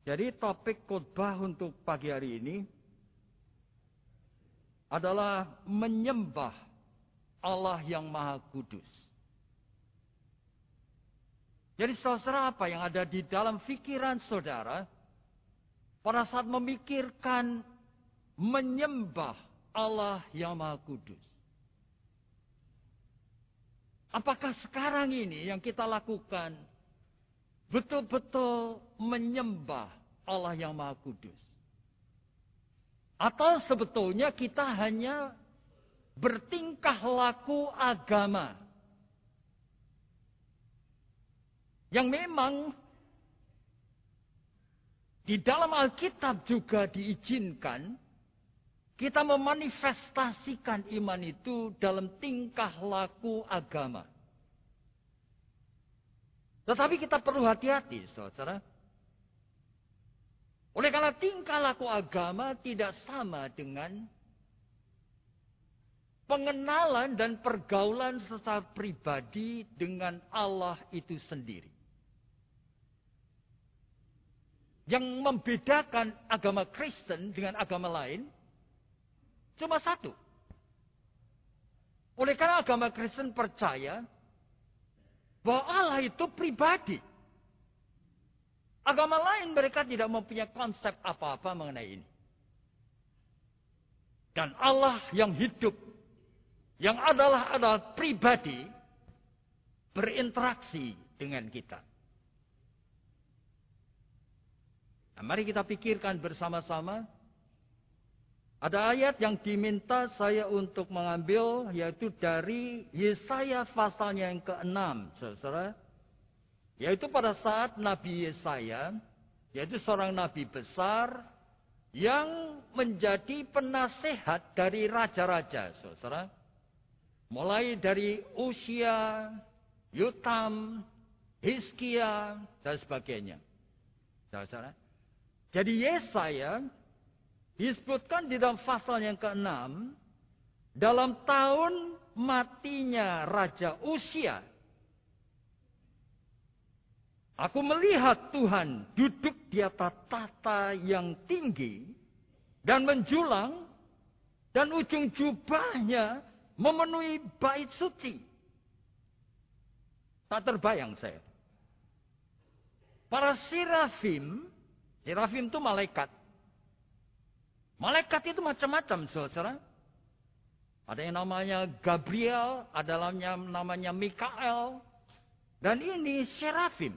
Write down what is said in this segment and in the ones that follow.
Jadi topik khotbah untuk pagi hari ini adalah menyembah Allah yang Maha Kudus. Jadi saudara apa yang ada di dalam pikiran saudara pada saat memikirkan menyembah Allah yang Maha Kudus? Apakah sekarang ini yang kita lakukan betul-betul menyembah Allah yang Maha Kudus? Atau sebetulnya kita hanya bertingkah laku agama. Yang memang di dalam Alkitab juga diizinkan kita memanifestasikan iman itu dalam tingkah laku agama. Tetapi kita perlu hati-hati, saudara. Oleh karena tingkah laku agama tidak sama dengan pengenalan dan pergaulan secara pribadi dengan Allah itu sendiri. Yang membedakan agama Kristen dengan agama lain cuma satu. Oleh karena agama Kristen percaya bahwa Allah itu pribadi. Agama lain mereka tidak mempunyai konsep apa-apa mengenai ini. Dan Allah yang hidup, yang adalah adalah pribadi, berinteraksi dengan kita. Nah, mari kita pikirkan bersama-sama. Ada ayat yang diminta saya untuk mengambil yaitu dari Yesaya pasalnya yang ke-6, saudara. Yaitu pada saat Nabi Yesaya, yaitu seorang nabi besar yang menjadi penasehat dari raja-raja, saudara. Mulai dari usia, Yutam, Hiskia, dan sebagainya. Saudara. Jadi Yesaya disebutkan di dalam pasal yang ke-6 dalam tahun matinya Raja Usia Aku melihat Tuhan duduk di atas tata yang tinggi dan menjulang dan ujung jubahnya memenuhi bait suci. Tak terbayang saya. Para sirafim, sirafim itu malaikat. Malaikat itu macam-macam, saudara. Ada yang namanya Gabriel, ada yang namanya Mikael. Dan ini serafim.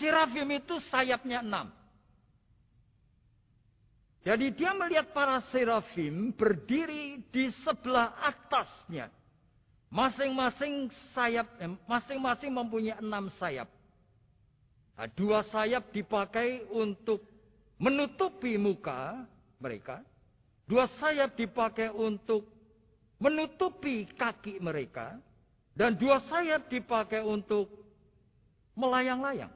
Sirafim itu sayapnya enam. Jadi dia melihat para serafim berdiri di sebelah atasnya. Masing-masing sayap, masing-masing mempunyai enam sayap. Nah, dua sayap dipakai untuk menutupi muka mereka. Dua sayap dipakai untuk menutupi kaki mereka. Dan dua sayap dipakai untuk melayang-layang.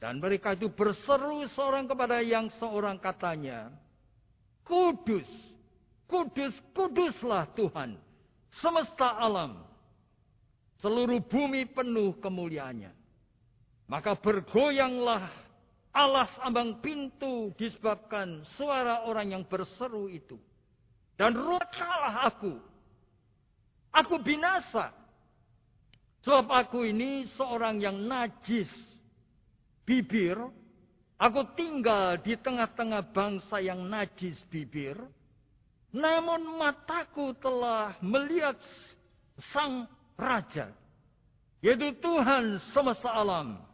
Dan mereka itu berseru seorang kepada yang seorang katanya. Kudus, kudus, kuduslah Tuhan. Semesta alam. Seluruh bumi penuh kemuliaannya. Maka bergoyanglah alas ambang pintu disebabkan suara orang yang berseru itu. Dan rukalah aku. Aku binasa. Sebab aku ini seorang yang najis bibir, aku tinggal di tengah-tengah bangsa yang najis bibir, namun mataku telah melihat sang raja, yaitu Tuhan semesta alam.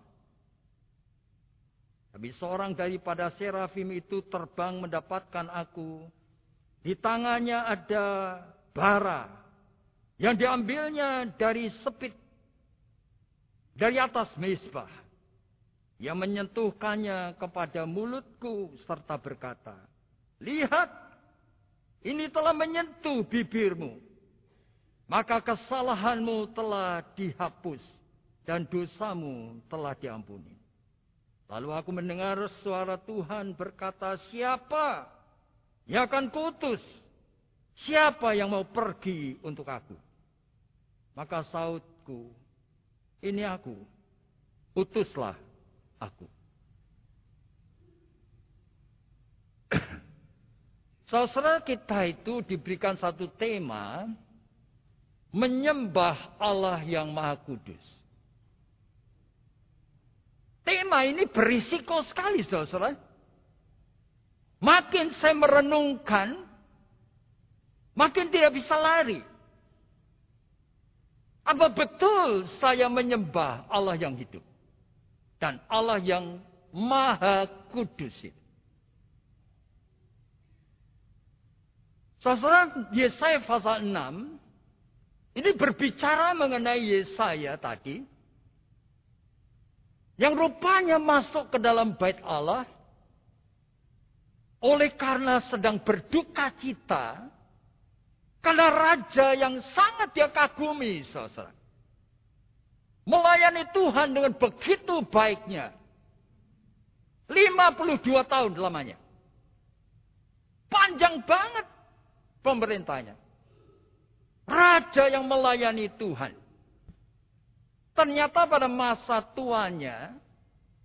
Tapi seorang daripada serafim itu terbang mendapatkan aku. Di tangannya ada bara yang diambilnya dari sepit dari atas mesbah yang menyentuhkannya kepada mulutku serta berkata, Lihat, ini telah menyentuh bibirmu. Maka kesalahanmu telah dihapus dan dosamu telah diampuni. Lalu aku mendengar suara Tuhan berkata, siapa yang akan kutus? Siapa yang mau pergi untuk aku? Maka sautku, ini aku, utuslah aku. Saudara kita itu diberikan satu tema menyembah Allah yang Maha Kudus. Tema ini berisiko sekali, saudara. Makin saya merenungkan, makin tidak bisa lari. Apa betul saya menyembah Allah yang hidup? Dan Allah yang Maha Kudus itu. Saudara, Yesaya pasal 6 ini berbicara mengenai Yesaya tadi yang rupanya masuk ke dalam bait Allah oleh karena sedang berduka cita karena raja yang sangat dia kagumi, saudara. Melayani Tuhan dengan begitu baiknya. 52 tahun lamanya. Panjang banget pemerintahnya. Raja yang melayani Tuhan. Ternyata pada masa tuanya,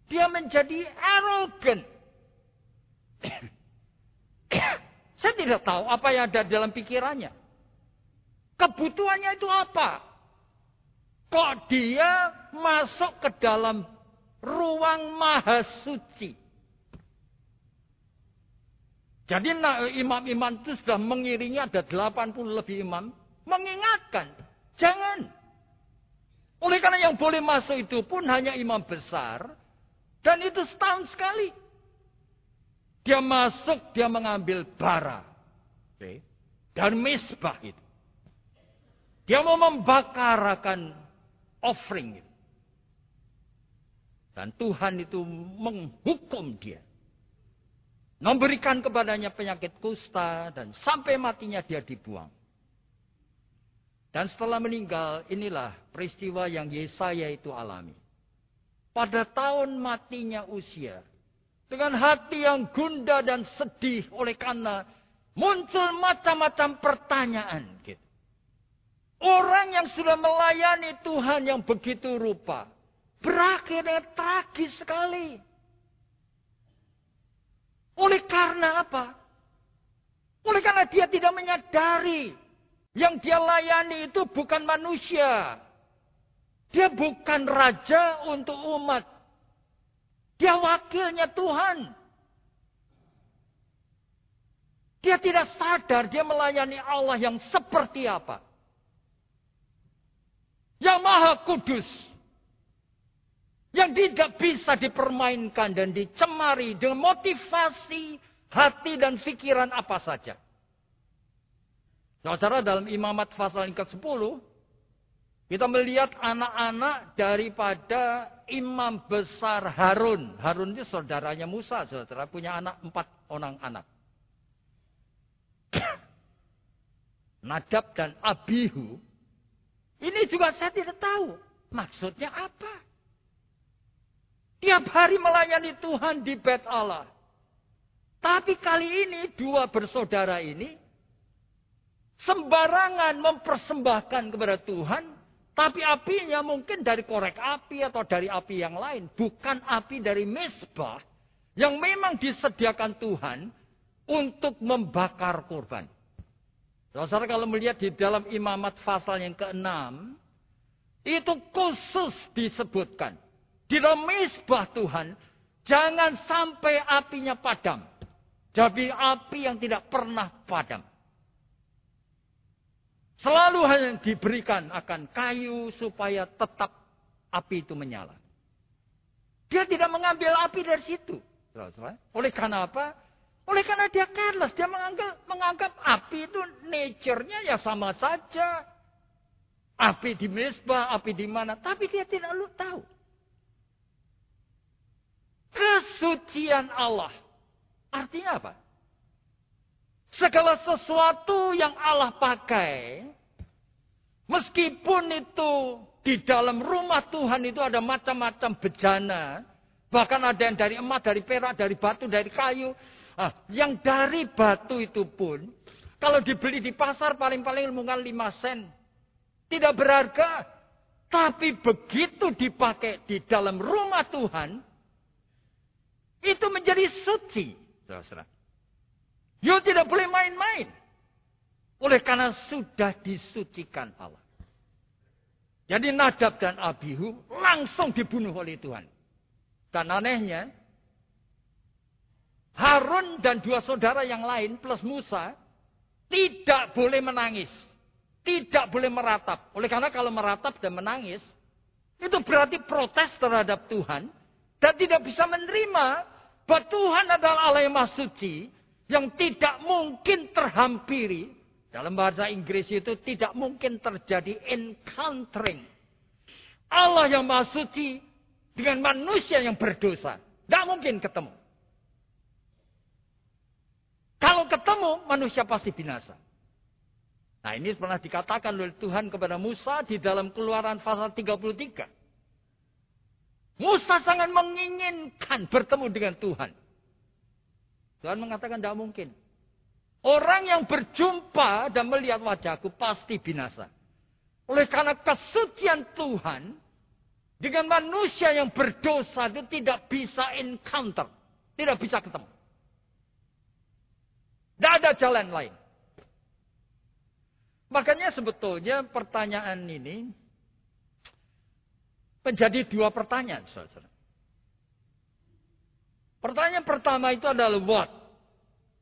dia menjadi arogan. Saya tidak tahu apa yang ada dalam pikirannya. Kebutuhannya itu apa? Kok dia masuk ke dalam ruang maha suci? Jadi imam-imam itu sudah mengiringi ada 80 lebih imam. Mengingatkan. Jangan. Oleh karena yang boleh masuk itu pun hanya imam besar. Dan itu setahun sekali. Dia masuk, dia mengambil bara. Dan misbah itu. Dia mau membakar akan offering itu. Dan Tuhan itu menghukum dia memberikan kepadanya penyakit kusta dan sampai matinya dia dibuang. Dan setelah meninggal, inilah peristiwa yang Yesaya itu alami. Pada tahun matinya usia, dengan hati yang gundah dan sedih oleh karena muncul macam-macam pertanyaan gitu. Orang yang sudah melayani Tuhan yang begitu rupa, berakhir dengan tragis sekali. Oleh karena apa? Oleh karena dia tidak menyadari yang dia layani itu bukan manusia. Dia bukan raja untuk umat. Dia wakilnya Tuhan. Dia tidak sadar dia melayani Allah yang seperti apa. Yang maha kudus. Yang tidak bisa dipermainkan dan dicemari dengan motivasi hati dan pikiran apa saja. Saudara dalam imamat pasal yang ke-10, kita melihat anak-anak daripada imam besar Harun. Harun itu saudaranya Musa, saudara. Punya anak empat orang anak. Nadab dan Abihu. Ini juga saya tidak tahu. Maksudnya apa? Tiap hari melayani Tuhan di bait Allah. Tapi kali ini dua bersaudara ini sembarangan mempersembahkan kepada Tuhan, tapi apinya mungkin dari korek api atau dari api yang lain, bukan api dari mesbah yang memang disediakan Tuhan untuk membakar korban. Saudara kalau melihat di dalam imamat pasal yang keenam, itu khusus disebutkan di dalam misbah Tuhan, jangan sampai apinya padam. Jadi api yang tidak pernah padam. Selalu hanya diberikan akan kayu supaya tetap api itu menyala. Dia tidak mengambil api dari situ. Oleh karena apa? Oleh karena dia careless. Dia menganggap, menganggap api itu nature-nya ya sama saja. Api di mesbah, api di mana. Tapi dia tidak lu tahu kesucian Allah. Artinya apa? Segala sesuatu yang Allah pakai, meskipun itu di dalam rumah Tuhan itu ada macam-macam bejana, bahkan ada yang dari emas, dari perak, dari batu, dari kayu. Nah, yang dari batu itu pun, kalau dibeli di pasar paling-paling ilmungan 5 sen. Tidak berharga. Tapi begitu dipakai di dalam rumah Tuhan, itu menjadi suci. Saudara. You tidak boleh main-main. Oleh karena sudah disucikan Allah. Jadi Nadab dan Abihu langsung dibunuh oleh Tuhan. Dan anehnya, Harun dan dua saudara yang lain plus Musa tidak boleh menangis. Tidak boleh meratap. Oleh karena kalau meratap dan menangis, itu berarti protes terhadap Tuhan. Dan tidak bisa menerima bahwa Tuhan adalah Allah yang Maha Suci. Yang tidak mungkin terhampiri. Dalam bahasa Inggris itu tidak mungkin terjadi encountering. Allah yang Maha Suci dengan manusia yang berdosa. Tidak mungkin ketemu. Kalau ketemu, manusia pasti binasa. Nah ini pernah dikatakan oleh Tuhan kepada Musa di dalam keluaran pasal 33. Musa sangat menginginkan bertemu dengan Tuhan. Tuhan mengatakan tidak mungkin. Orang yang berjumpa dan melihat wajahku pasti binasa. Oleh karena kesucian Tuhan dengan manusia yang berdosa itu tidak bisa encounter. Tidak bisa ketemu. Tidak ada jalan lain. Makanya sebetulnya pertanyaan ini menjadi dua pertanyaan. Saudara. Pertanyaan pertama itu adalah what?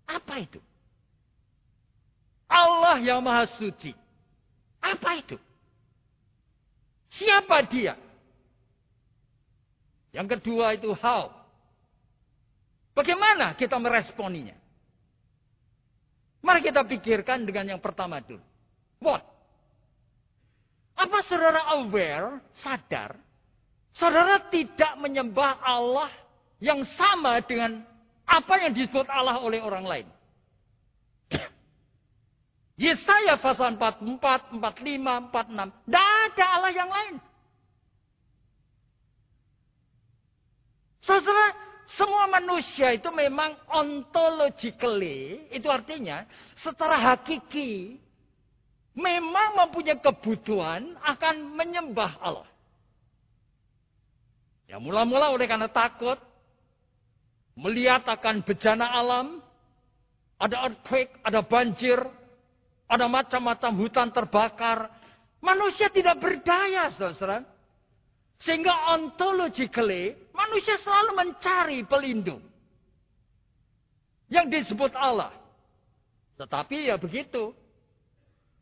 Apa itu? Allah yang maha suci. Apa itu? Siapa dia? Yang kedua itu how. Bagaimana kita meresponinya? Mari kita pikirkan dengan yang pertama dulu. What? Apa saudara aware, sadar, saudara tidak menyembah Allah yang sama dengan apa yang disebut Allah oleh orang lain? Yesaya pasal 44, 45, 46. Tidak ada Allah yang lain. Saudara, semua manusia itu memang ontologically, itu artinya secara hakiki, memang mempunyai kebutuhan akan menyembah Allah. Ya mula-mula oleh karena takut, melihat akan bencana alam, ada earthquake, ada banjir, ada macam-macam hutan terbakar. Manusia tidak berdaya, saudara. Sehingga ontologically, manusia selalu mencari pelindung. Yang disebut Allah. Tetapi ya begitu.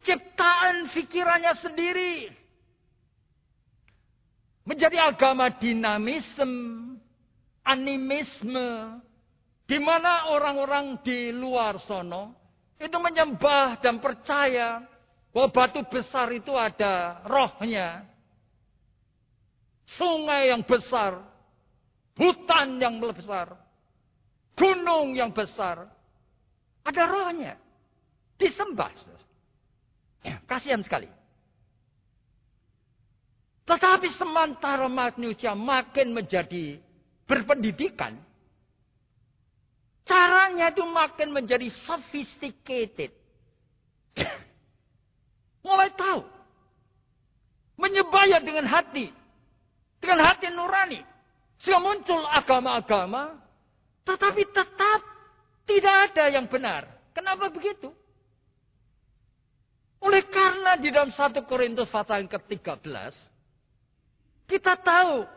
Ciptaan pikirannya sendiri. Menjadi agama dinamisme, animisme. Di mana orang-orang di luar sono itu menyembah dan percaya bahwa batu besar itu ada rohnya sungai yang besar, hutan yang besar, gunung yang besar. Ada rohnya. Disembah. Ya, kasihan sekali. Tetapi sementara manusia makin menjadi berpendidikan, caranya itu makin menjadi sophisticated. Mulai tahu. Menyembah dengan hati. Dengan hati nurani. Sehingga muncul agama-agama. Tetapi tetap tidak ada yang benar. Kenapa begitu? Oleh karena di dalam satu Korintus pasal yang ke-13. Kita tahu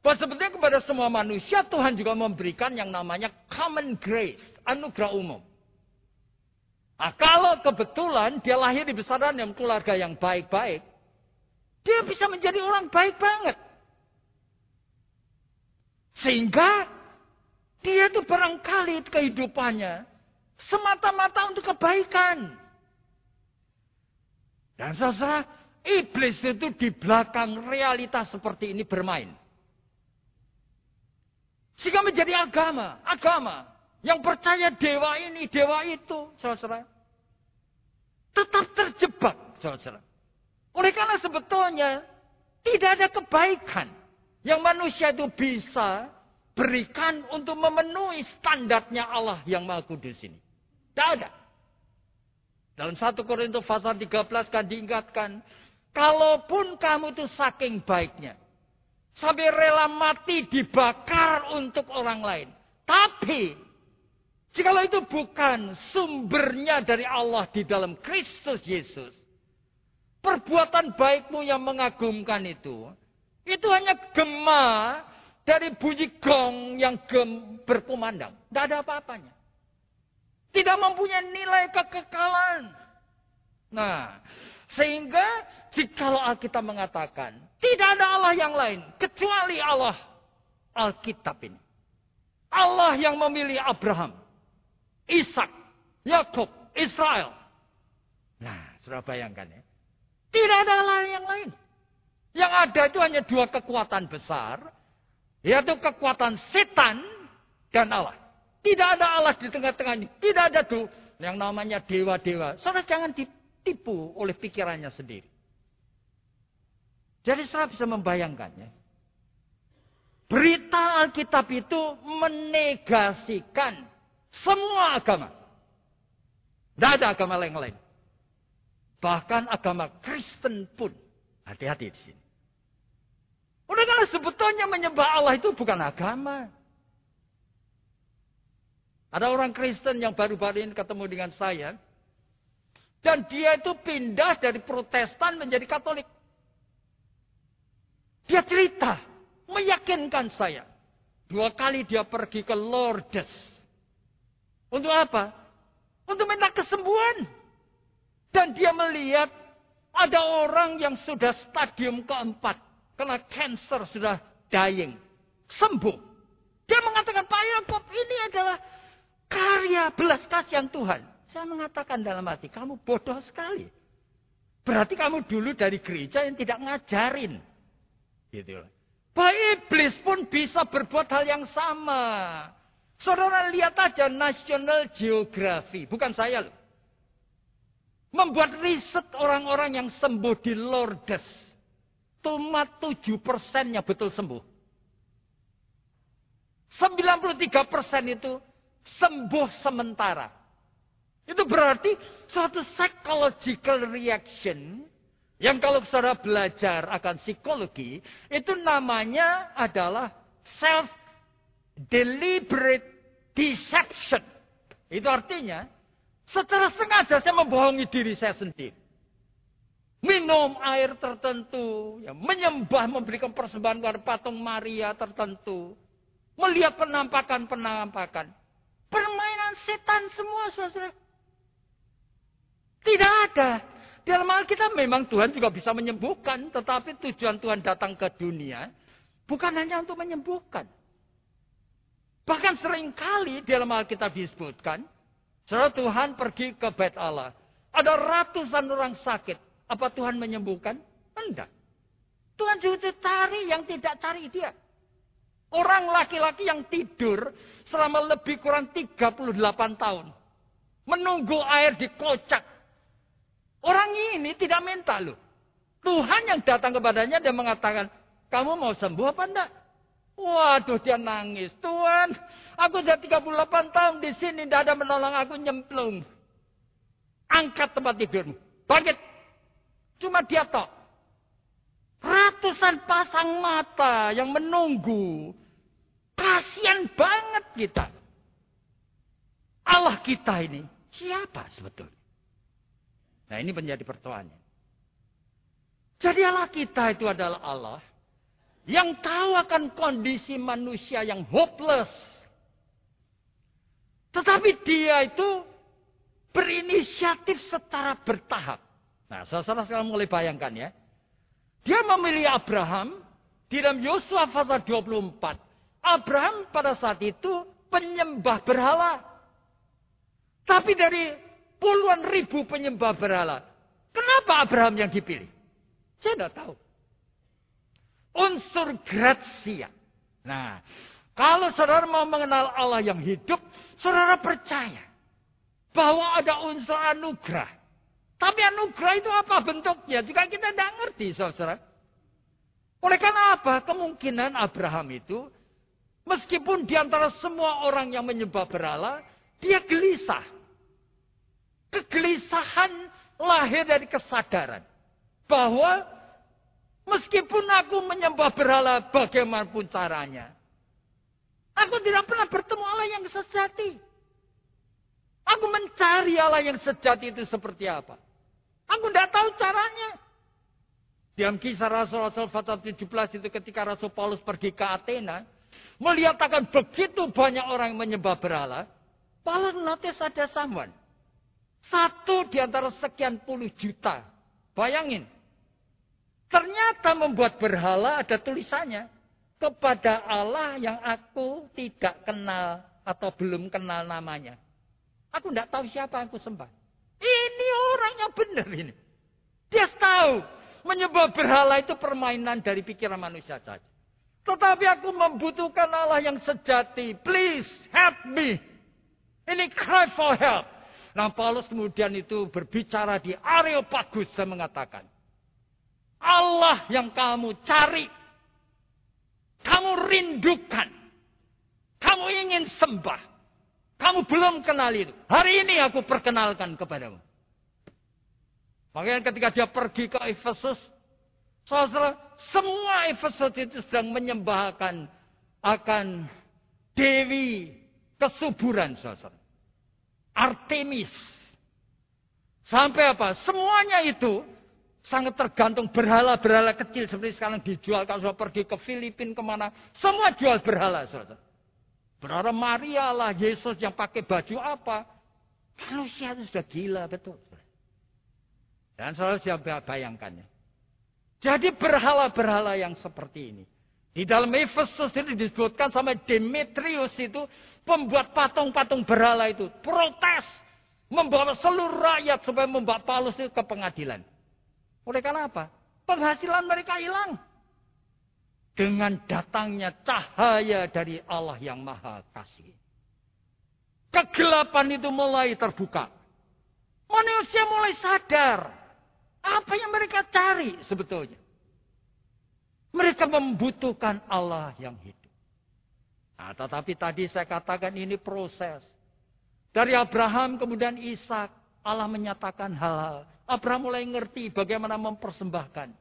bahwa sebetulnya kepada semua manusia Tuhan juga memberikan yang namanya common grace, anugerah umum. Nah, kalau kebetulan dia lahir di besaran yang keluarga yang baik-baik, dia bisa menjadi orang baik banget. Sehingga dia itu barangkali kehidupannya semata-mata untuk kebaikan. Dan saudara, iblis itu di belakang realitas seperti ini bermain. Sehingga menjadi agama, agama yang percaya dewa ini, dewa itu, saudara. Tetap terjebak, saudara. Oleh karena sebetulnya tidak ada kebaikan yang manusia itu bisa berikan untuk memenuhi standarnya Allah yang Maha Kudus ini. Tidak ada. Dalam 1 Korintus pasal 13 kan diingatkan, kalaupun kamu itu saking baiknya, sampai rela mati dibakar untuk orang lain. Tapi Jikalau itu bukan sumbernya dari Allah di dalam Kristus Yesus, perbuatan baikmu yang mengagumkan itu, itu hanya gema dari bunyi gong yang gem berkumandang. Tidak ada apa-apanya. Tidak mempunyai nilai kekekalan. Nah, sehingga jikalau Alkitab mengatakan tidak ada Allah yang lain kecuali Allah Alkitab ini. Allah yang memilih Abraham, Ishak, Yakub, Israel. Nah, sudah bayangkan ya. Tidak ada Allah yang lain. Yang ada itu hanya dua kekuatan besar. Yaitu kekuatan setan dan Allah. Tidak ada Allah di tengah-tengahnya. Tidak ada tuh yang namanya dewa-dewa. Saudara jangan ditipu oleh pikirannya sendiri. Jadi saya bisa membayangkannya. Berita Alkitab itu menegasikan semua agama. Tidak ada agama lain-lain. Bahkan agama Kristen pun. Hati-hati di sini. Udah kalau sebetulnya menyembah Allah itu bukan agama. Ada orang Kristen yang baru-baru ini ketemu dengan saya. Dan dia itu pindah dari protestan menjadi katolik. Dia cerita, meyakinkan saya. Dua kali dia pergi ke Lourdes. Untuk apa? Untuk minta kesembuhan. Dan dia melihat ada orang yang sudah stadium keempat. Kena cancer sudah dying. Sembuh. Dia mengatakan, Pak Yakob ini adalah karya belas kasihan Tuhan. Saya mengatakan dalam hati, kamu bodoh sekali. Berarti kamu dulu dari gereja yang tidak ngajarin. Gitu Bahwa iblis pun bisa berbuat hal yang sama. Saudara lihat aja National Geography, bukan saya loh. Membuat riset orang-orang yang sembuh di Lourdes. Cuma 7 persennya betul sembuh. 93 persen itu sembuh sementara. Itu berarti suatu psychological reaction yang kalau saudara belajar akan psikologi, itu namanya adalah self deliberate deception. Itu artinya, secara sengaja saya membohongi diri saya sendiri. Minum air tertentu, ya, menyembah, memberikan persembahan kepada patung Maria tertentu. Melihat penampakan-penampakan. Permainan setan semua, saudara. Ada. Dalam Alkitab memang Tuhan juga bisa menyembuhkan. Tetapi tujuan Tuhan datang ke dunia. Bukan hanya untuk menyembuhkan. Bahkan sering kali dalam Alkitab disebutkan, setelah Tuhan pergi ke bait Allah. Ada ratusan orang sakit. Apa Tuhan menyembuhkan? Tidak. Tuhan juga cari yang tidak cari dia. Orang laki-laki yang tidur selama lebih kurang 38 tahun. Menunggu air dikocak. Orang ini tidak minta loh. Tuhan yang datang kepadanya dan mengatakan, kamu mau sembuh apa enggak? Waduh dia nangis. Tuhan, aku sudah 38 tahun di sini. Tidak ada menolong aku nyemplung. Angkat tempat tidurmu. Bangkit. Cuma dia tok. Ratusan pasang mata yang menunggu. Kasian banget kita. Allah kita ini. Siapa sebetulnya? Nah ini menjadi pertanyaan. Jadi Allah kita itu adalah Allah yang tahu akan kondisi manusia yang hopeless. Tetapi dia itu berinisiatif secara bertahap. Nah, saudara sekarang mulai bayangkan ya. Dia memilih Abraham di dalam Yosua pasal 24. Abraham pada saat itu penyembah berhala. Tapi dari puluhan ribu penyembah berhala. Kenapa Abraham yang dipilih? Saya tidak tahu unsur gratia. Nah, kalau saudara mau mengenal Allah yang hidup, saudara percaya bahwa ada unsur anugerah. Tapi anugerah itu apa bentuknya? Juga kita tidak ngerti, saudara. Oleh karena apa? Kemungkinan Abraham itu, meskipun di antara semua orang yang menyembah berhala, dia gelisah. Kegelisahan lahir dari kesadaran. Bahwa Meskipun aku menyembah berhala bagaimanapun caranya. Aku tidak pernah bertemu Allah yang sejati. Aku mencari Allah yang sejati itu seperti apa. Aku tidak tahu caranya. Dalam kisah Rasul-Rasul pasal 17 itu ketika Rasul Paulus pergi ke Athena. Melihat akan begitu banyak orang yang menyembah berhala. Paulus notice ada someone. Satu di antara sekian puluh juta. Bayangin. Ternyata membuat berhala ada tulisannya. Kepada Allah yang aku tidak kenal atau belum kenal namanya. Aku tidak tahu siapa aku sembah. Ini orang yang benar ini. Dia tahu menyembah berhala itu permainan dari pikiran manusia saja. Tetapi aku membutuhkan Allah yang sejati. Please help me. Ini cry for help. Nah Paulus kemudian itu berbicara di Areopagus dan mengatakan. Allah yang kamu cari. Kamu rindukan. Kamu ingin sembah. Kamu belum kenal itu. Hari ini aku perkenalkan kepadamu. Makanya ketika dia pergi ke Efesus. Saudara, semua Efesus itu sedang menyembahkan akan Dewi kesuburan saudara. Artemis. Sampai apa? Semuanya itu sangat tergantung berhala-berhala kecil seperti sekarang dijual kalau sudah pergi ke Filipina ke mana. Semua jual berhala saudara. Maria lah Yesus yang pakai baju apa? Manusia itu sudah gila betul. Dan selalu siapa bayangkannya. Jadi berhala-berhala yang seperti ini. Di dalam Efesus ini disebutkan sampai Demetrius itu pembuat patung-patung berhala itu protes membawa seluruh rakyat supaya membawa Paulus itu ke pengadilan. Oleh karena apa? Penghasilan mereka hilang. Dengan datangnya cahaya dari Allah yang maha kasih. Kegelapan itu mulai terbuka. Manusia mulai sadar. Apa yang mereka cari sebetulnya. Mereka membutuhkan Allah yang hidup. Nah, tetapi tadi saya katakan ini proses. Dari Abraham kemudian Ishak, Allah menyatakan hal-hal. Abraham mulai ngerti bagaimana mempersembahkan.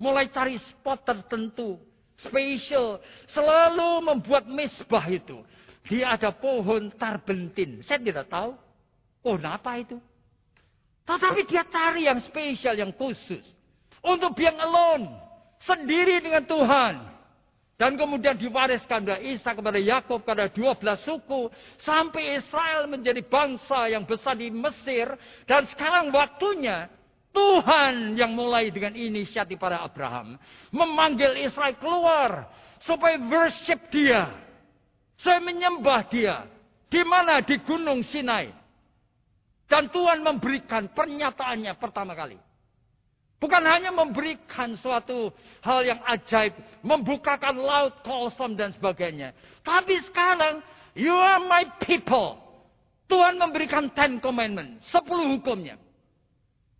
Mulai cari spot tertentu. Spesial. Selalu membuat misbah itu. Dia ada pohon tarbentin. Saya tidak tahu. Pohon apa itu? Tetapi dia cari yang spesial, yang khusus. Untuk being alone. Sendiri dengan Tuhan. Dan kemudian diwariskan dari Isa kepada Yakub kepada 12 suku. Sampai Israel menjadi bangsa yang besar di Mesir. Dan sekarang waktunya Tuhan yang mulai dengan inisiatif pada Abraham. Memanggil Israel keluar. Supaya worship dia. Saya menyembah dia. Di mana? Di Gunung Sinai. Dan Tuhan memberikan pernyataannya pertama kali. Bukan hanya memberikan suatu hal yang ajaib, membukakan laut kosong dan sebagainya. Tapi sekarang, you are my people. Tuhan memberikan Ten Commandment, sepuluh hukumnya.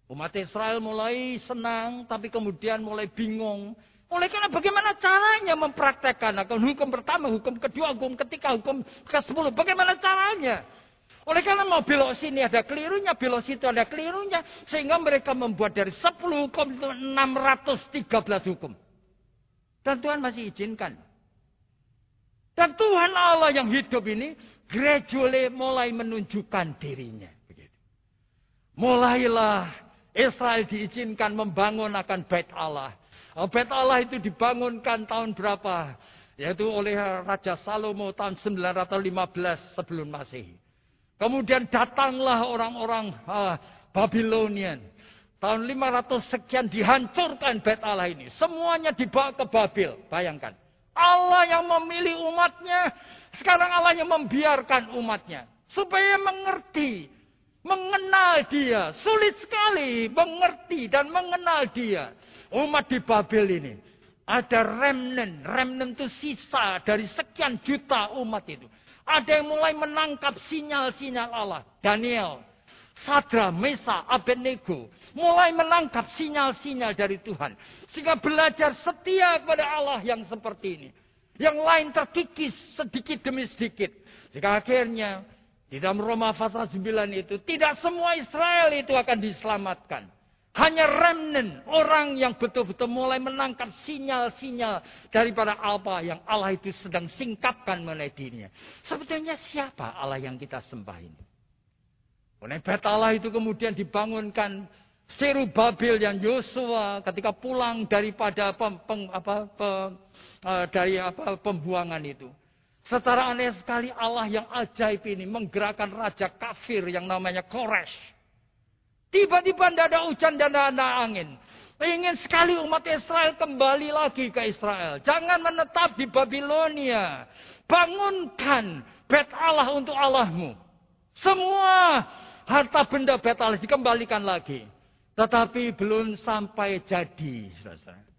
Umat Israel mulai senang, tapi kemudian mulai bingung. Oleh karena bagaimana caranya mempraktekkan akan hukum pertama, hukum kedua, hukum ketiga, hukum ke sepuluh. Bagaimana caranya? Oleh karena mau belok sini ada kelirunya, belok situ ada kelirunya. Sehingga mereka membuat dari 10 hukum itu 613 hukum. Dan Tuhan masih izinkan. Dan Tuhan Allah yang hidup ini gradually mulai menunjukkan dirinya. Mulailah Israel diizinkan membangun akan bait Allah. Oh, bait Allah itu dibangunkan tahun berapa? Yaitu oleh Raja Salomo tahun 915 sebelum Masehi. Kemudian datanglah orang-orang uh, Babylonian. Tahun 500 sekian dihancurkan bait Allah ini. Semuanya dibawa ke Babil. Bayangkan. Allah yang memilih umatnya. Sekarang Allah yang membiarkan umatnya. Supaya mengerti. Mengenal dia. Sulit sekali mengerti dan mengenal dia. Umat di Babel ini. Ada remnant. Remnant itu sisa dari sekian juta umat itu. Ada yang mulai menangkap sinyal-sinyal Allah. Daniel, Sadra, Mesa, Abednego. Mulai menangkap sinyal-sinyal dari Tuhan. Sehingga belajar setia kepada Allah yang seperti ini. Yang lain terkikis sedikit demi sedikit. Jika akhirnya di dalam Roma pasal 9 itu tidak semua Israel itu akan diselamatkan. Hanya remnant, orang yang betul-betul mulai menangkap sinyal-sinyal daripada apa yang Allah itu sedang singkapkan mengenai dirinya. Sebetulnya siapa Allah yang kita sembah ini? Oleh Allah itu kemudian dibangunkan Serubabel yang Yosua ketika pulang daripada pem, pem, apa, pem, uh, dari apa, pembuangan itu. Secara aneh sekali Allah yang ajaib ini menggerakkan raja kafir yang namanya Koresh. Tiba-tiba tidak ada hujan dan tidak ada angin. Ingin sekali umat Israel kembali lagi ke Israel. Jangan menetap di Babilonia. Bangunkan bet Allah untuk Allahmu. Semua harta benda bet Allah dikembalikan lagi. Tetapi belum sampai jadi. Saudara.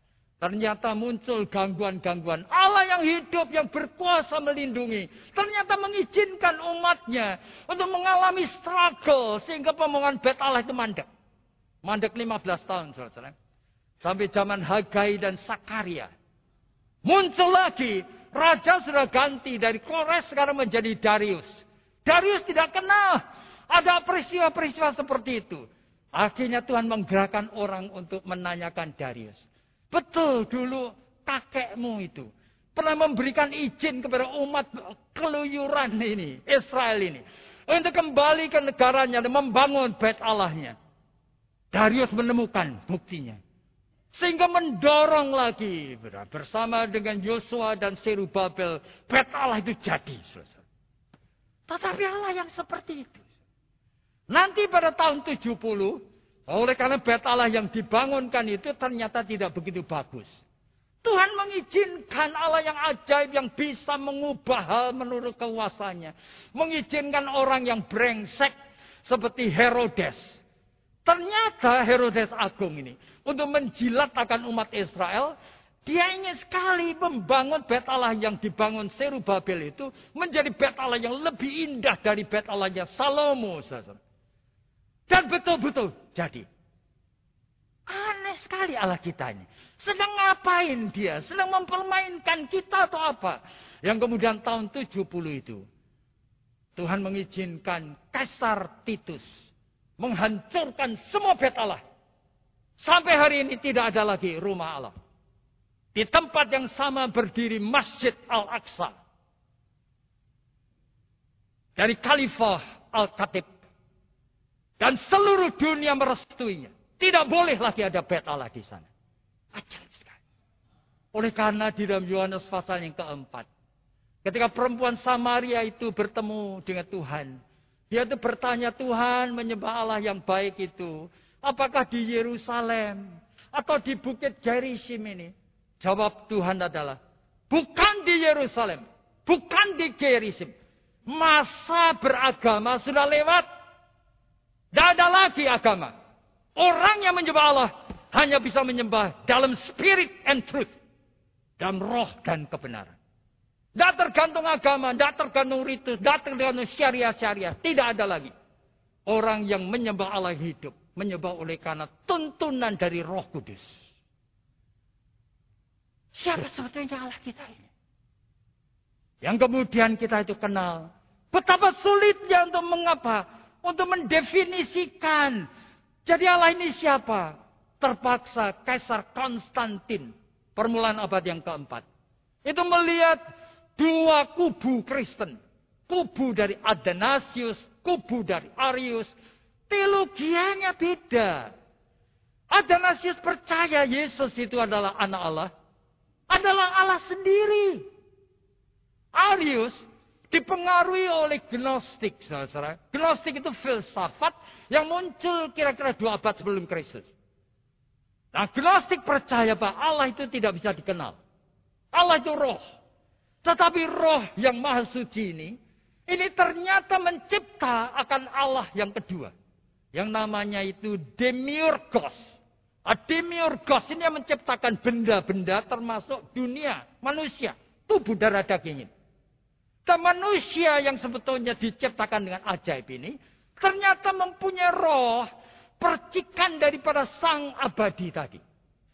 Ternyata muncul gangguan-gangguan. Allah yang hidup, yang berkuasa melindungi. Ternyata mengizinkan umatnya untuk mengalami struggle. Sehingga pemohon bet Allah itu mandek. Mandek 15 tahun, saudara. Sampai zaman Hagai dan Sakaria. Muncul lagi. Raja sudah ganti dari Kores sekarang menjadi Darius. Darius tidak kenal. Ada peristiwa-peristiwa seperti itu. Akhirnya Tuhan menggerakkan orang untuk menanyakan Darius. Betul dulu kakekmu itu pernah memberikan izin kepada umat keluyuran ini, Israel ini. Untuk kembali ke negaranya dan membangun bait Allahnya. Darius menemukan buktinya. Sehingga mendorong lagi bersama dengan Yosua dan Serubabel. Bait Allah itu jadi. Tetapi Allah yang seperti itu. Nanti pada tahun 70 oleh karena bait Allah yang dibangunkan itu ternyata tidak begitu bagus. Tuhan mengizinkan Allah yang ajaib yang bisa mengubah hal menurut kekuasaannya. Mengizinkan orang yang brengsek seperti Herodes. Ternyata Herodes Agung ini untuk menjilat akan umat Israel, dia ingin sekali membangun bait Allah yang dibangun Serubabel itu menjadi bait Allah yang lebih indah dari bait Allahnya Salomo. Dan betul-betul jadi. Aneh sekali Allah kita ini. Sedang ngapain dia? Sedang mempermainkan kita atau apa? Yang kemudian tahun 70 itu. Tuhan mengizinkan Kaisar Titus. Menghancurkan semua bait Allah. Sampai hari ini tidak ada lagi rumah Allah. Di tempat yang sama berdiri Masjid Al-Aqsa. Dari Khalifah Al-Khatib dan seluruh dunia merestuinya. Tidak boleh lagi ada bait Allah di sana. Ajaib sekali. Oleh karena di dalam Yohanes pasal yang keempat. Ketika perempuan Samaria itu bertemu dengan Tuhan. Dia itu bertanya Tuhan menyembah Allah yang baik itu. Apakah di Yerusalem? Atau di Bukit Gerizim ini? Jawab Tuhan adalah. Bukan di Yerusalem. Bukan di Gerizim. Masa beragama sudah lewat. Tidak ada lagi agama. Orang yang menyembah Allah hanya bisa menyembah dalam spirit and truth. Dalam roh dan kebenaran. Tidak tergantung agama, tidak tergantung ritus, tidak tergantung syariah-syariah. Tidak ada lagi. Orang yang menyembah Allah hidup. Menyembah oleh karena tuntunan dari roh kudus. Siapa sebetulnya Allah kita ini? Yang kemudian kita itu kenal. Betapa sulitnya untuk mengapa? Untuk mendefinisikan. Jadi Allah ini siapa? Terpaksa Kaisar Konstantin, permulaan abad yang keempat. Itu melihat dua kubu Kristen. Kubu dari Adenasius, kubu dari Arius. Teologianya beda. Adenasius percaya Yesus itu adalah anak Allah. Adalah Allah sendiri. Arius dipengaruhi oleh Gnostik, saudara. Gnostik itu filsafat yang muncul kira-kira dua abad sebelum Kristus. Nah, Gnostik percaya bahwa Allah itu tidak bisa dikenal. Allah itu roh. Tetapi roh yang maha suci ini, ini ternyata mencipta akan Allah yang kedua. Yang namanya itu Demiurgos. Nah, Demiurgos ini yang menciptakan benda-benda termasuk dunia, manusia, tubuh darah daging ini. Dan manusia yang sebetulnya diciptakan dengan ajaib ini, ternyata mempunyai roh percikan daripada sang abadi tadi.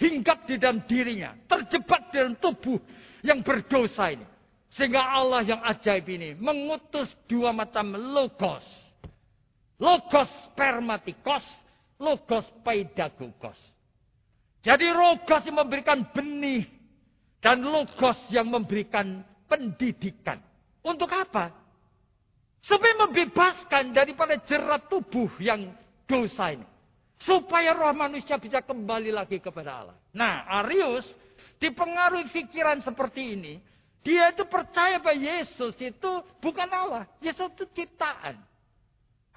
Hinggap di dalam dirinya, terjebak di dalam tubuh yang berdosa ini. Sehingga Allah yang ajaib ini mengutus dua macam logos. Logos spermatikos, logos paidagogos. Jadi logos yang memberikan benih dan logos yang memberikan pendidikan. Untuk apa? Supaya membebaskan daripada jerat tubuh yang dosa ini. Supaya roh manusia bisa kembali lagi kepada Allah. Nah, Arius dipengaruhi pikiran seperti ini. Dia itu percaya bahwa Yesus itu bukan Allah. Yesus itu ciptaan.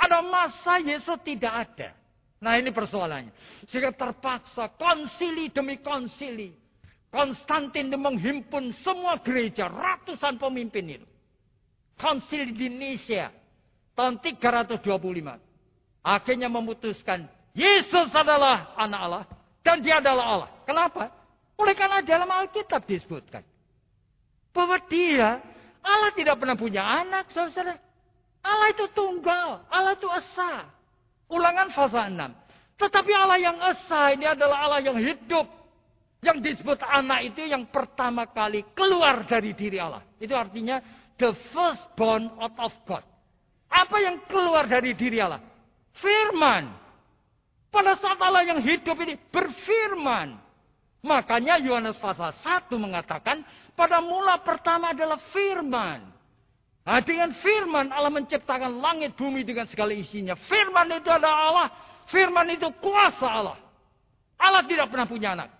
Ada masa Yesus tidak ada. Nah ini persoalannya. Sehingga terpaksa konsili demi konsili. Konstantin menghimpun semua gereja. Ratusan pemimpin itu. Konsili di Indonesia. Tahun 325. Akhirnya memutuskan Yesus adalah anak Allah dan dia adalah Allah. Kenapa? Oleh karena dalam Alkitab disebutkan bahwa dia Allah tidak pernah punya anak, saudara. Allah itu tunggal, Allah itu esa. Ulangan pasal 6. Tetapi Allah yang esa ini adalah Allah yang hidup. Yang disebut anak itu yang pertama kali keluar dari diri Allah. Itu artinya the firstborn out of God. Apa yang keluar dari diri Allah? Firman. Pada saat Allah yang hidup ini berfirman. Makanya Yohanes pasal 1 mengatakan pada mula pertama adalah firman. Nah, dengan firman Allah menciptakan langit bumi dengan segala isinya. Firman itu adalah Allah. Firman itu kuasa Allah. Allah tidak pernah punya anak.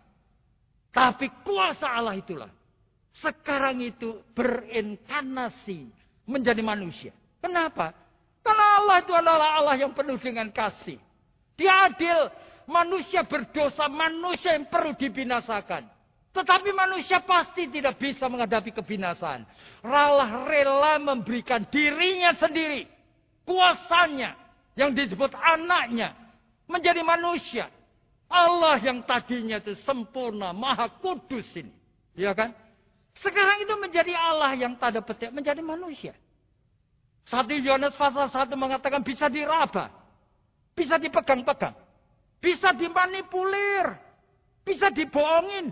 Tapi kuasa Allah itulah. Sekarang itu berinkarnasi menjadi manusia. Kenapa? Karena Allah itu adalah Allah yang penuh dengan kasih. Dia adil. Manusia berdosa, manusia yang perlu dibinasakan. Tetapi manusia pasti tidak bisa menghadapi kebinasaan. Allah rela memberikan dirinya sendiri. Kuasanya. Yang disebut anaknya. Menjadi manusia. Allah yang tadinya itu sempurna, maha kudus ini. Ya kan? Sekarang itu menjadi Allah yang tanda petik menjadi manusia. Satu Yohanes pasal satu mengatakan bisa diraba. Bisa dipegang-pegang. Bisa dimanipulir. Bisa dibohongin.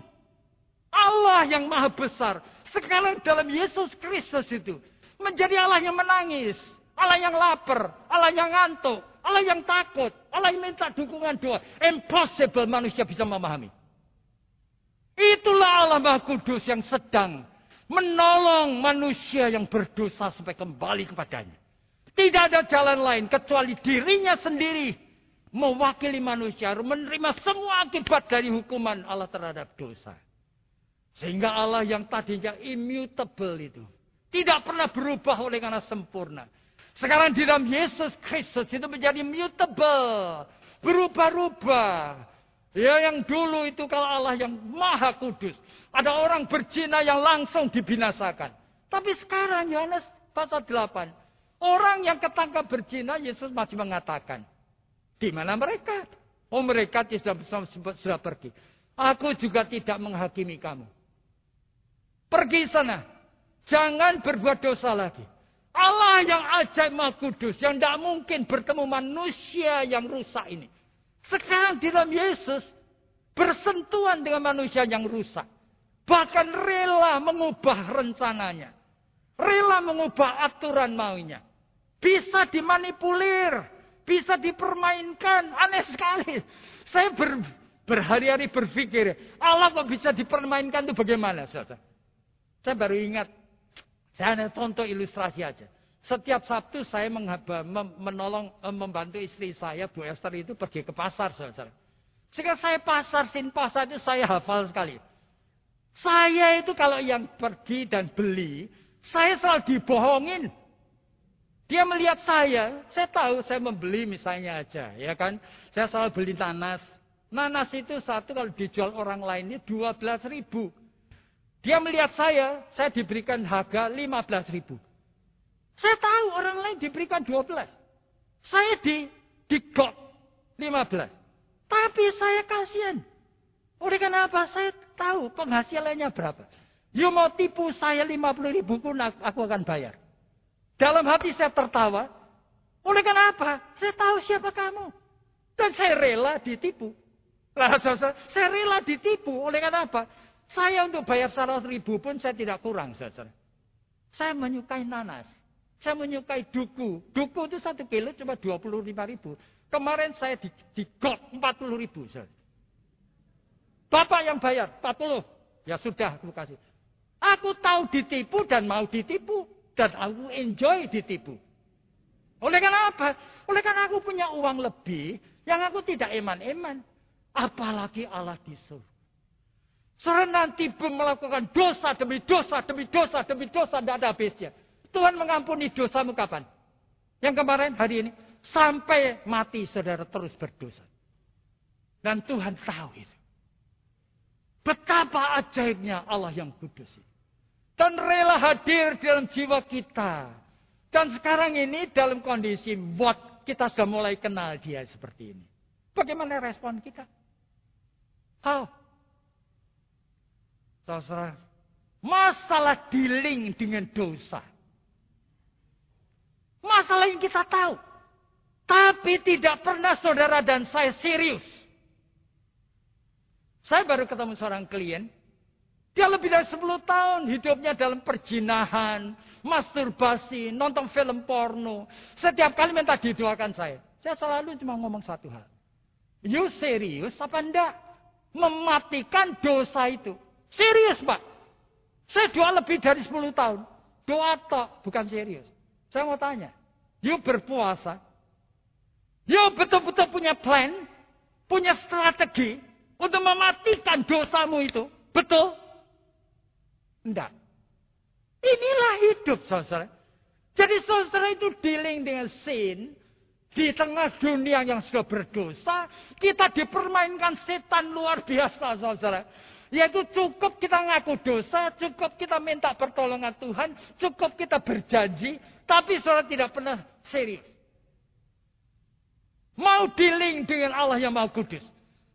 Allah yang maha besar. Sekarang dalam Yesus Kristus itu. Menjadi Allah yang menangis. Allah yang lapar. Allah yang ngantuk. Allah yang takut. Allah yang minta dukungan doa. Impossible manusia bisa memahami. Itulah Allah Maha Kudus yang sedang menolong manusia yang berdosa supaya kembali kepadanya. Tidak ada jalan lain kecuali dirinya sendiri mewakili manusia menerima semua akibat dari hukuman Allah terhadap dosa. Sehingga Allah yang tadinya immutable itu tidak pernah berubah oleh karena sempurna. Sekarang di dalam Yesus Kristus itu menjadi mutable, berubah-ubah. Ya yang dulu itu kalau Allah yang maha kudus. Ada orang berzina yang langsung dibinasakan. Tapi sekarang Yohanes pasal 8. Orang yang ketangkap berzina, Yesus masih mengatakan, di mana mereka? Oh mereka sudah, sudah pergi. Aku juga tidak menghakimi kamu. Pergi sana. Jangan berbuat dosa lagi. Allah yang ajaib maha kudus. Yang tidak mungkin bertemu manusia yang rusak ini. Sekarang di dalam Yesus. Bersentuhan dengan manusia yang rusak. Bahkan rela mengubah rencananya. Rela mengubah aturan maunya. Bisa dimanipulir. Bisa dipermainkan. Aneh sekali. Saya ber, berhari-hari berpikir. Allah kok bisa dipermainkan itu bagaimana? Saudara? Saya baru ingat. Saya hanya contoh ilustrasi aja. Setiap Sabtu saya menolong, eh, membantu istri saya, Bu Esther itu pergi ke pasar. Saudara. Sehingga saya pasar, sin pasar itu saya hafal sekali. Saya itu kalau yang pergi dan beli, saya selalu dibohongin. Dia melihat saya, saya tahu saya membeli misalnya aja, ya kan. Saya selalu beli nanas. Nanas itu satu kalau dijual orang lainnya 12 ribu. Dia melihat saya, saya diberikan harga 15 ribu. Saya tahu orang lain diberikan 12. Saya di digok 15. Tapi saya kasihan. Oleh karena apa? Saya tahu penghasilannya berapa. You mau tipu saya 50 ribu pun aku akan bayar. Dalam hati saya tertawa. Oleh karena apa? Saya tahu siapa kamu. Dan saya rela ditipu. Lah, saya rela ditipu. Oleh karena apa? Saya untuk bayar 100 ribu pun saya tidak kurang. Saya menyukai nanas. Saya menyukai duku. Duku itu satu kilo cuma 25 ribu. Kemarin saya di, di got 40 ribu. Bapak yang bayar 40. Ya sudah, aku kasih. Aku tahu ditipu dan mau ditipu. Dan aku enjoy ditipu. Oleh karena apa? Oleh karena aku punya uang lebih, yang aku tidak eman-eman. Apalagi Allah di surga. Saudara nanti melakukan dosa demi dosa, demi dosa, demi dosa, tidak ada habisnya. Tuhan mengampuni dosamu kapan? Yang kemarin, hari ini. Sampai mati saudara terus berdosa. Dan Tuhan tahu itu. Betapa ajaibnya Allah yang kudus itu. Dan rela hadir dalam jiwa kita. Dan sekarang ini dalam kondisi buat kita sudah mulai kenal dia seperti ini. Bagaimana respon kita? How? Saudara, masalah dealing dengan dosa. Masalah yang kita tahu. Tapi tidak pernah saudara dan saya serius. Saya baru ketemu seorang klien. Dia lebih dari 10 tahun hidupnya dalam perjinahan, masturbasi, nonton film porno. Setiap kali minta didoakan saya. Saya selalu cuma ngomong satu hal. You serius apa enggak? Mematikan dosa itu. Serius pak. Saya doa lebih dari 10 tahun. Doa tok, bukan serius. Saya mau tanya. You berpuasa. You betul-betul punya plan. Punya strategi. Untuk mematikan dosamu itu. Betul? Enggak. Inilah hidup saudara. Jadi saudara itu dealing dengan sin. Di tengah dunia yang sudah berdosa. Kita dipermainkan setan luar biasa saudara. Yaitu cukup kita ngaku dosa, cukup kita minta pertolongan Tuhan, cukup kita berjanji, tapi saudara tidak pernah serius. Mau dealing dengan Allah yang mau kudus.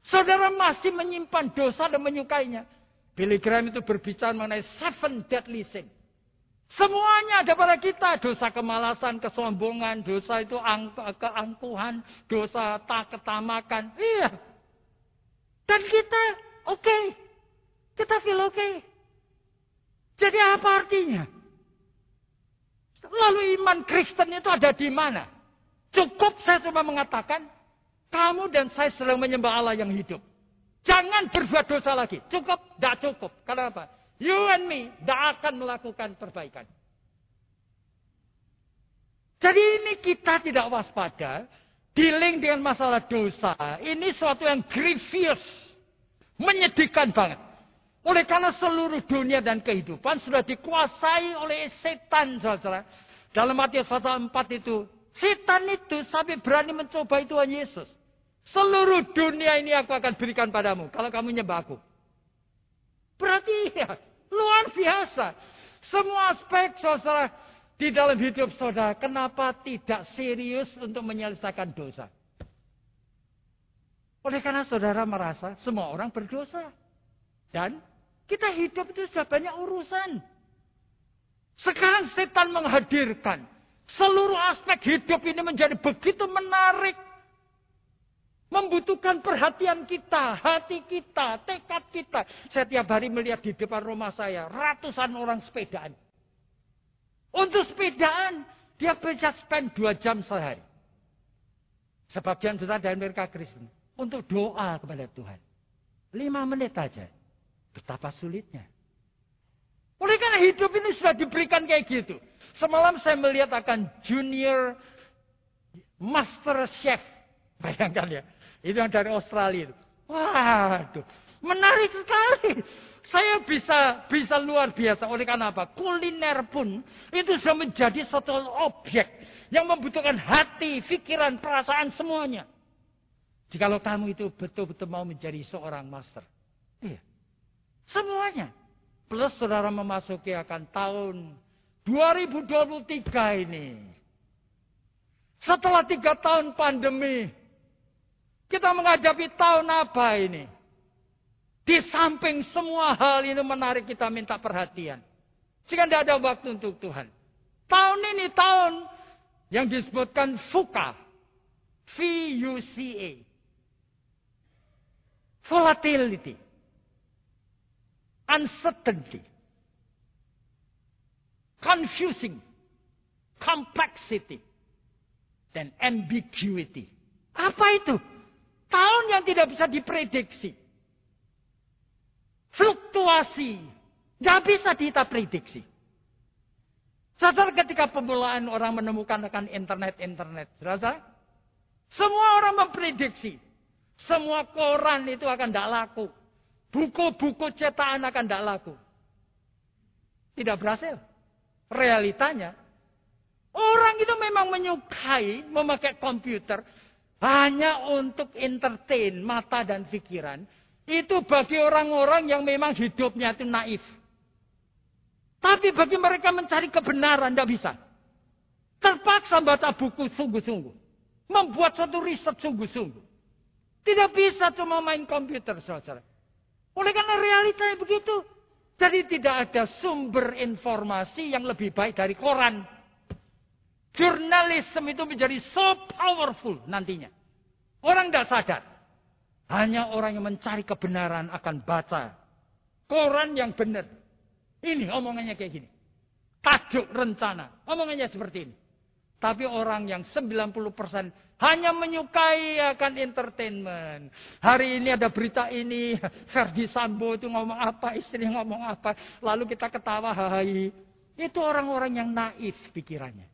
Saudara masih menyimpan dosa dan menyukainya. Billy Graham itu berbicara mengenai seven deadly sin. Semuanya ada pada kita. Dosa kemalasan, kesombongan, dosa itu keangkuhan, dosa tak ketamakan. Iya. Dan kita oke. Okay. Kita feel oke. Okay. Jadi apa artinya? Lalu iman Kristen itu ada di mana? Cukup saya cuma mengatakan, kamu dan saya sedang menyembah Allah yang hidup. Jangan berbuat dosa lagi. Cukup? Tidak cukup. Kenapa? You and me tidak akan melakukan perbaikan. Jadi ini kita tidak waspada. Dealing dengan masalah dosa. Ini suatu yang grievous. Menyedihkan banget. Oleh karena seluruh dunia dan kehidupan sudah dikuasai oleh setan, saudara. Dalam Matius pasal 4 itu, setan itu sampai berani mencoba Tuhan Yesus. Seluruh dunia ini aku akan berikan padamu kalau kamu nyembah aku. Berarti ya, luar biasa. Semua aspek saudara di dalam hidup saudara, kenapa tidak serius untuk menyelesaikan dosa? Oleh karena saudara merasa semua orang berdosa. Dan kita hidup itu sudah banyak urusan. Sekarang setan menghadirkan. Seluruh aspek hidup ini menjadi begitu menarik. Membutuhkan perhatian kita, hati kita, tekad kita. Saya tiap hari melihat di depan rumah saya, ratusan orang sepedaan. Untuk sepedaan, dia bisa spend dua jam sehari. Sebagian besar dari mereka Kristen. Untuk doa kepada Tuhan. Lima menit aja. Betapa sulitnya. Oleh karena hidup ini sudah diberikan kayak gitu. Semalam saya melihat akan junior master chef. Bayangkan ya. Itu yang dari Australia. Itu. Waduh. Menarik sekali. Saya bisa bisa luar biasa. Oleh karena apa? Kuliner pun itu sudah menjadi satu objek yang membutuhkan hati, pikiran, perasaan semuanya. Jikalau kamu itu betul-betul mau menjadi seorang master. Iya. Semuanya. Plus saudara memasuki akan tahun 2023 ini. Setelah tiga tahun pandemi, kita menghadapi tahun apa ini? Di samping semua hal ini menarik kita minta perhatian. Sehingga tidak ada waktu untuk Tuhan. Tahun ini tahun yang disebutkan FUCA. V-U-C-A. Volatility uncertainty, confusing, complexity, dan ambiguity. Apa itu? Tahun yang tidak bisa diprediksi. Fluktuasi. Tidak bisa kita prediksi. Sadar ketika pemulaan orang menemukan akan internet-internet. Saudara, semua orang memprediksi. Semua koran itu akan tidak laku. Buku-buku cetakan akan tidak laku. Tidak berhasil. Realitanya, orang itu memang menyukai memakai komputer hanya untuk entertain mata dan pikiran. Itu bagi orang-orang yang memang hidupnya itu naif. Tapi bagi mereka mencari kebenaran tidak bisa. Terpaksa baca buku sungguh-sungguh. Membuat suatu riset sungguh-sungguh. Tidak bisa cuma main komputer, saudara. Oleh karena realitanya begitu. Jadi tidak ada sumber informasi yang lebih baik dari koran. Jurnalisme itu menjadi so powerful nantinya. Orang tidak sadar. Hanya orang yang mencari kebenaran akan baca koran yang benar. Ini omongannya kayak gini. Tajuk rencana. Omongannya seperti ini. Tapi orang yang 90% hanya menyukai akan entertainment. Hari ini ada berita ini. Ferdi Sambo itu ngomong apa. Istri ngomong apa. Lalu kita ketawa. Hai. Itu orang-orang yang naif pikirannya.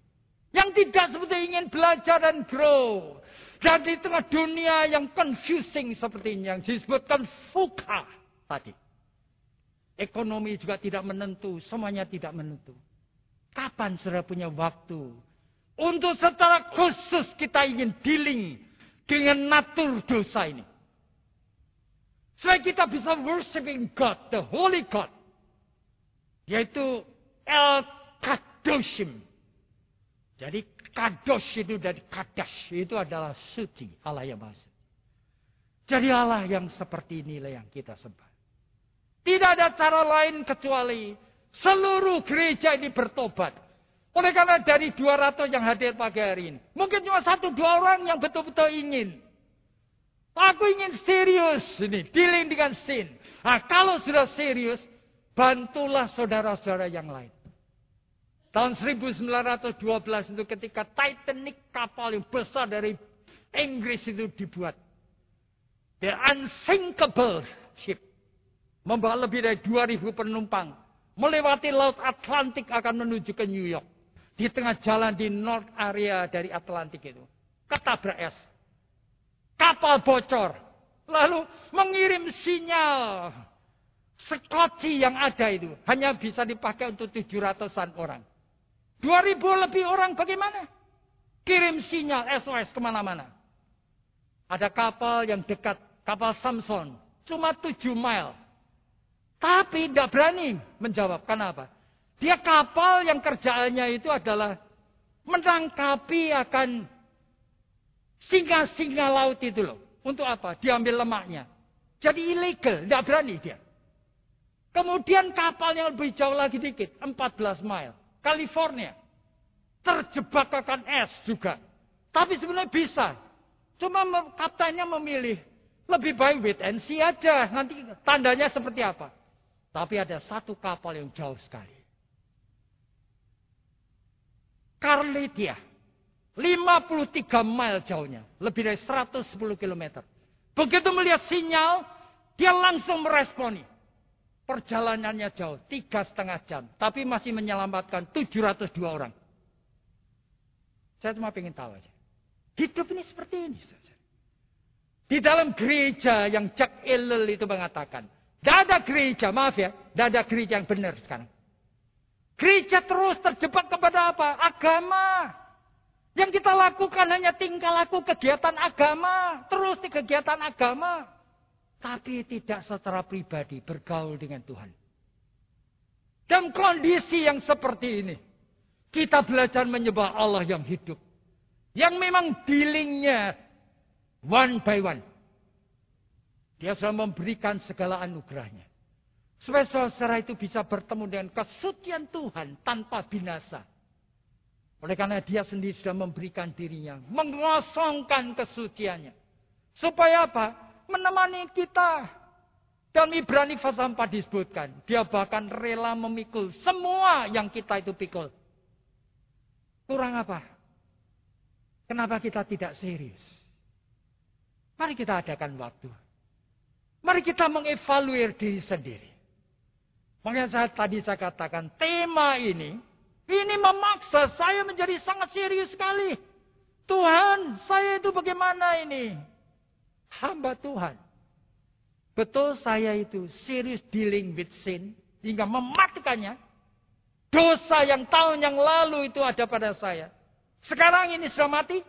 Yang tidak seperti ingin belajar dan grow. Dan di tengah dunia yang confusing seperti ini. Yang disebutkan fuka tadi. Ekonomi juga tidak menentu, semuanya tidak menentu. Kapan saudara punya waktu untuk secara khusus kita ingin dealing dengan natur dosa ini? Supaya kita bisa worshiping God, the Holy God. Yaitu El Kadoshim. Jadi Kadosh itu dari Kadash. Itu adalah suci. Allah yang maha Jadi Allah yang seperti inilah yang kita sembah. Tidak ada cara lain kecuali seluruh gereja ini bertobat. Oleh karena dari 200 yang hadir pagi hari ini. Mungkin cuma satu dua orang yang betul-betul ingin. Aku ingin serius ini. Dealing dengan sin. Nah, kalau sudah serius. Bantulah saudara-saudara yang lain. Tahun 1912 itu ketika Titanic kapal yang besar dari Inggris itu dibuat. The unsinkable ship. Membawa lebih dari 2000 penumpang. Melewati Laut Atlantik akan menuju ke New York. Di tengah jalan di North area dari Atlantik itu. Ketabrak es. Kapal bocor. Lalu mengirim sinyal. Skoci yang ada itu. Hanya bisa dipakai untuk 700-an orang. 2000 lebih orang bagaimana? Kirim sinyal SOS ke mana-mana. Ada kapal yang dekat. Kapal Samson. Cuma 7 mile tapi tidak berani menjawab. Kenapa? Dia kapal yang kerjaannya itu adalah menangkapi akan singa-singa laut itu loh. Untuk apa? Diambil lemaknya. Jadi ilegal, tidak berani dia. Kemudian kapalnya lebih jauh lagi dikit, 14 mile. California. Terjebak akan es juga. Tapi sebenarnya bisa. Cuma kaptennya memilih. Lebih baik wait and see aja. Nanti tandanya seperti apa. Tapi ada satu kapal yang jauh sekali. Carletia. 53 mil jauhnya. Lebih dari 110 km. Begitu melihat sinyal, dia langsung meresponi. Perjalanannya jauh, tiga setengah jam. Tapi masih menyelamatkan 702 orang. Saya cuma ingin tahu aja. Hidup ini seperti ini. Di dalam gereja yang Jack Ellul itu mengatakan. Tidak ada gereja, maaf ya. Tidak ada gereja yang benar sekarang. Gereja terus terjebak kepada apa? Agama. Yang kita lakukan hanya tingkah laku kegiatan agama. Terus di kegiatan agama. Tapi tidak secara pribadi bergaul dengan Tuhan. Dan kondisi yang seperti ini. Kita belajar menyembah Allah yang hidup. Yang memang dealingnya one by one. Dia sudah memberikan segala anugerahnya. Supaya saudara itu bisa bertemu dengan kesucian Tuhan tanpa binasa. Oleh karena dia sendiri sudah memberikan dirinya. Mengosongkan kesuciannya. Supaya apa? Menemani kita. Dan Ibrani pasal 4 disebutkan. Dia bahkan rela memikul semua yang kita itu pikul. Kurang apa? Kenapa kita tidak serius? Mari kita adakan waktu. Mari kita mengevaluasi diri sendiri. Makanya saya tadi saya katakan tema ini Ini memaksa saya menjadi sangat serius sekali. Tuhan, saya itu bagaimana ini? Hamba Tuhan. Betul saya itu serius dealing with sin. Hingga mematikannya. Dosa yang tahun yang lalu itu ada pada saya. Sekarang ini sudah mati.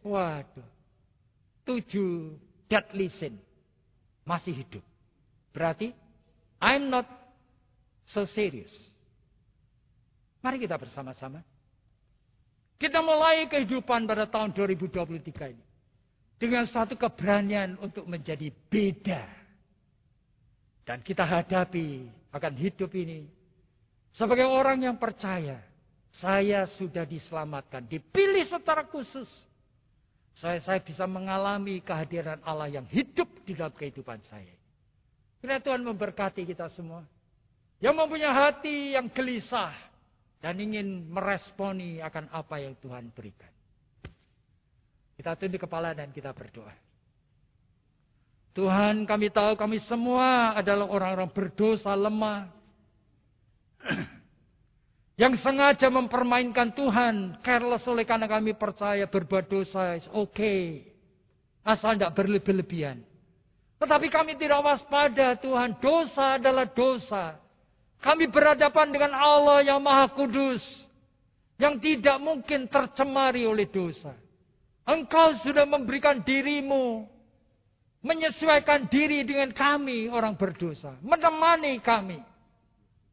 Waduh. Tujuh deadly sin. Masih hidup. Berarti I'm not so serious. Mari kita bersama-sama. Kita mulai kehidupan pada tahun 2023 ini. Dengan satu keberanian untuk menjadi beda. Dan kita hadapi akan hidup ini. Sebagai orang yang percaya. Saya sudah diselamatkan. Dipilih secara khusus. Saya, saya bisa mengalami kehadiran Allah yang hidup di dalam kehidupan saya. Kiranya Tuhan memberkati kita semua. Yang mempunyai hati yang gelisah dan ingin meresponi akan apa yang Tuhan berikan. Kita tunduk kepala dan kita berdoa. Tuhan kami tahu kami semua adalah orang-orang berdosa lemah. yang sengaja mempermainkan Tuhan. Careless oleh karena kami percaya berbuat dosa. Oke. Okay. Asal tidak berlebih-lebihan. Tetapi kami tidak waspada Tuhan. Dosa adalah dosa. Kami berhadapan dengan Allah yang maha kudus. Yang tidak mungkin tercemari oleh dosa. Engkau sudah memberikan dirimu. Menyesuaikan diri dengan kami orang berdosa. Menemani kami.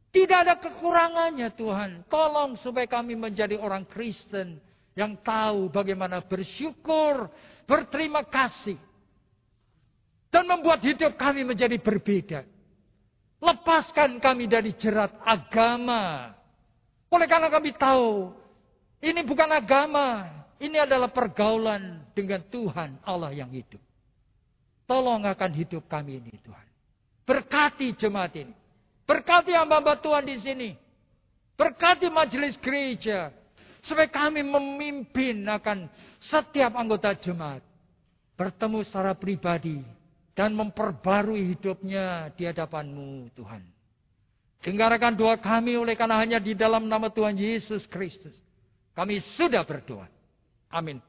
Tidak ada kekurangannya Tuhan. Tolong supaya kami menjadi orang Kristen. Yang tahu bagaimana bersyukur. Berterima kasih. Dan membuat hidup kami menjadi berbeda. Lepaskan kami dari jerat agama. Oleh karena kami tahu, ini bukan agama. Ini adalah pergaulan dengan Tuhan Allah yang hidup. Tolong akan hidup kami ini Tuhan. Berkati jemaat ini. Berkati hamba-hamba Tuhan di sini. Berkati majelis gereja. Supaya kami memimpin akan setiap anggota jemaat. Bertemu secara pribadi dan memperbarui hidupnya di hadapanmu Tuhan. Dengarkan doa kami oleh karena hanya di dalam nama Tuhan Yesus Kristus. Kami sudah berdoa. Amin.